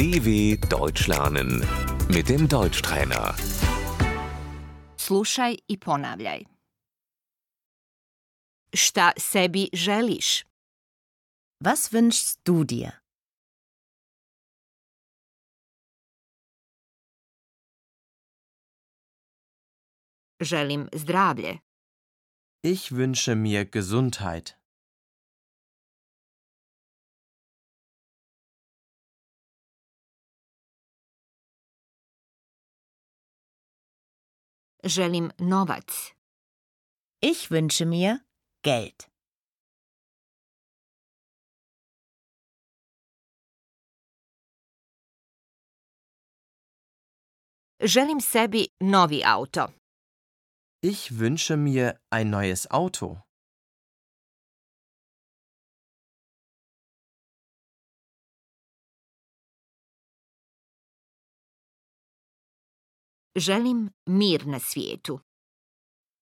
DW Deutsch lernen mit dem Deutschtrainer. Slušaj i ponavljaj. Šta sebi želiš? Was wünschst du dir? Želim zdravlje. Ich wünsche mir Gesundheit. Želim novac. Ich wünsche mir Geld. Želim sebi novi auto. Ich wünsche mir ein neues Auto. Želim mir na svijetu.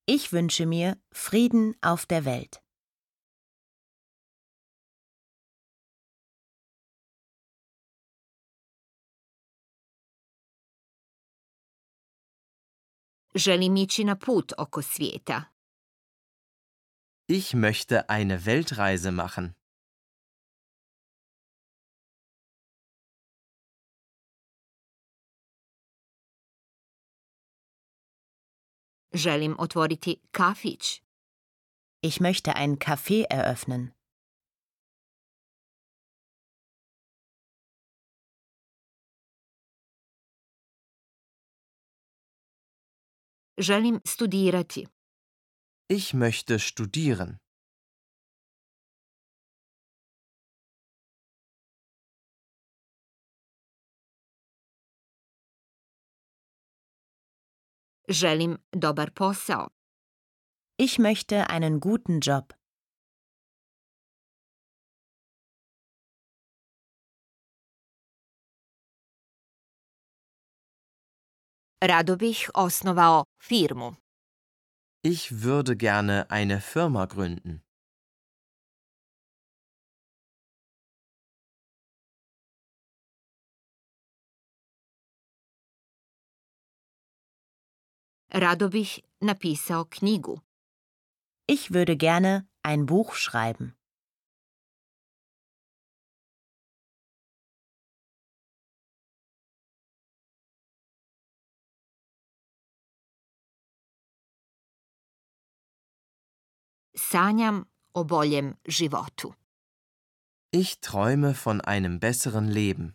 Ich wünsche mir Frieden auf der Welt. Želim ići na put oko svijeta. Ich möchte eine Weltreise machen. Želim otvoriti kafić. Ich möchte ein Café eröffnen. Želim studirati. Ich möchte studieren. Želim dobar posao. Ich möchte einen guten Job. Rado bih osnovao firmu. Ich würde gerne eine Firma gründen. Rado bih napisao knjigu. Ich würde gerne ein Buch schreiben. Sanjam o boljem životu. Ich träume von einem besseren Leben.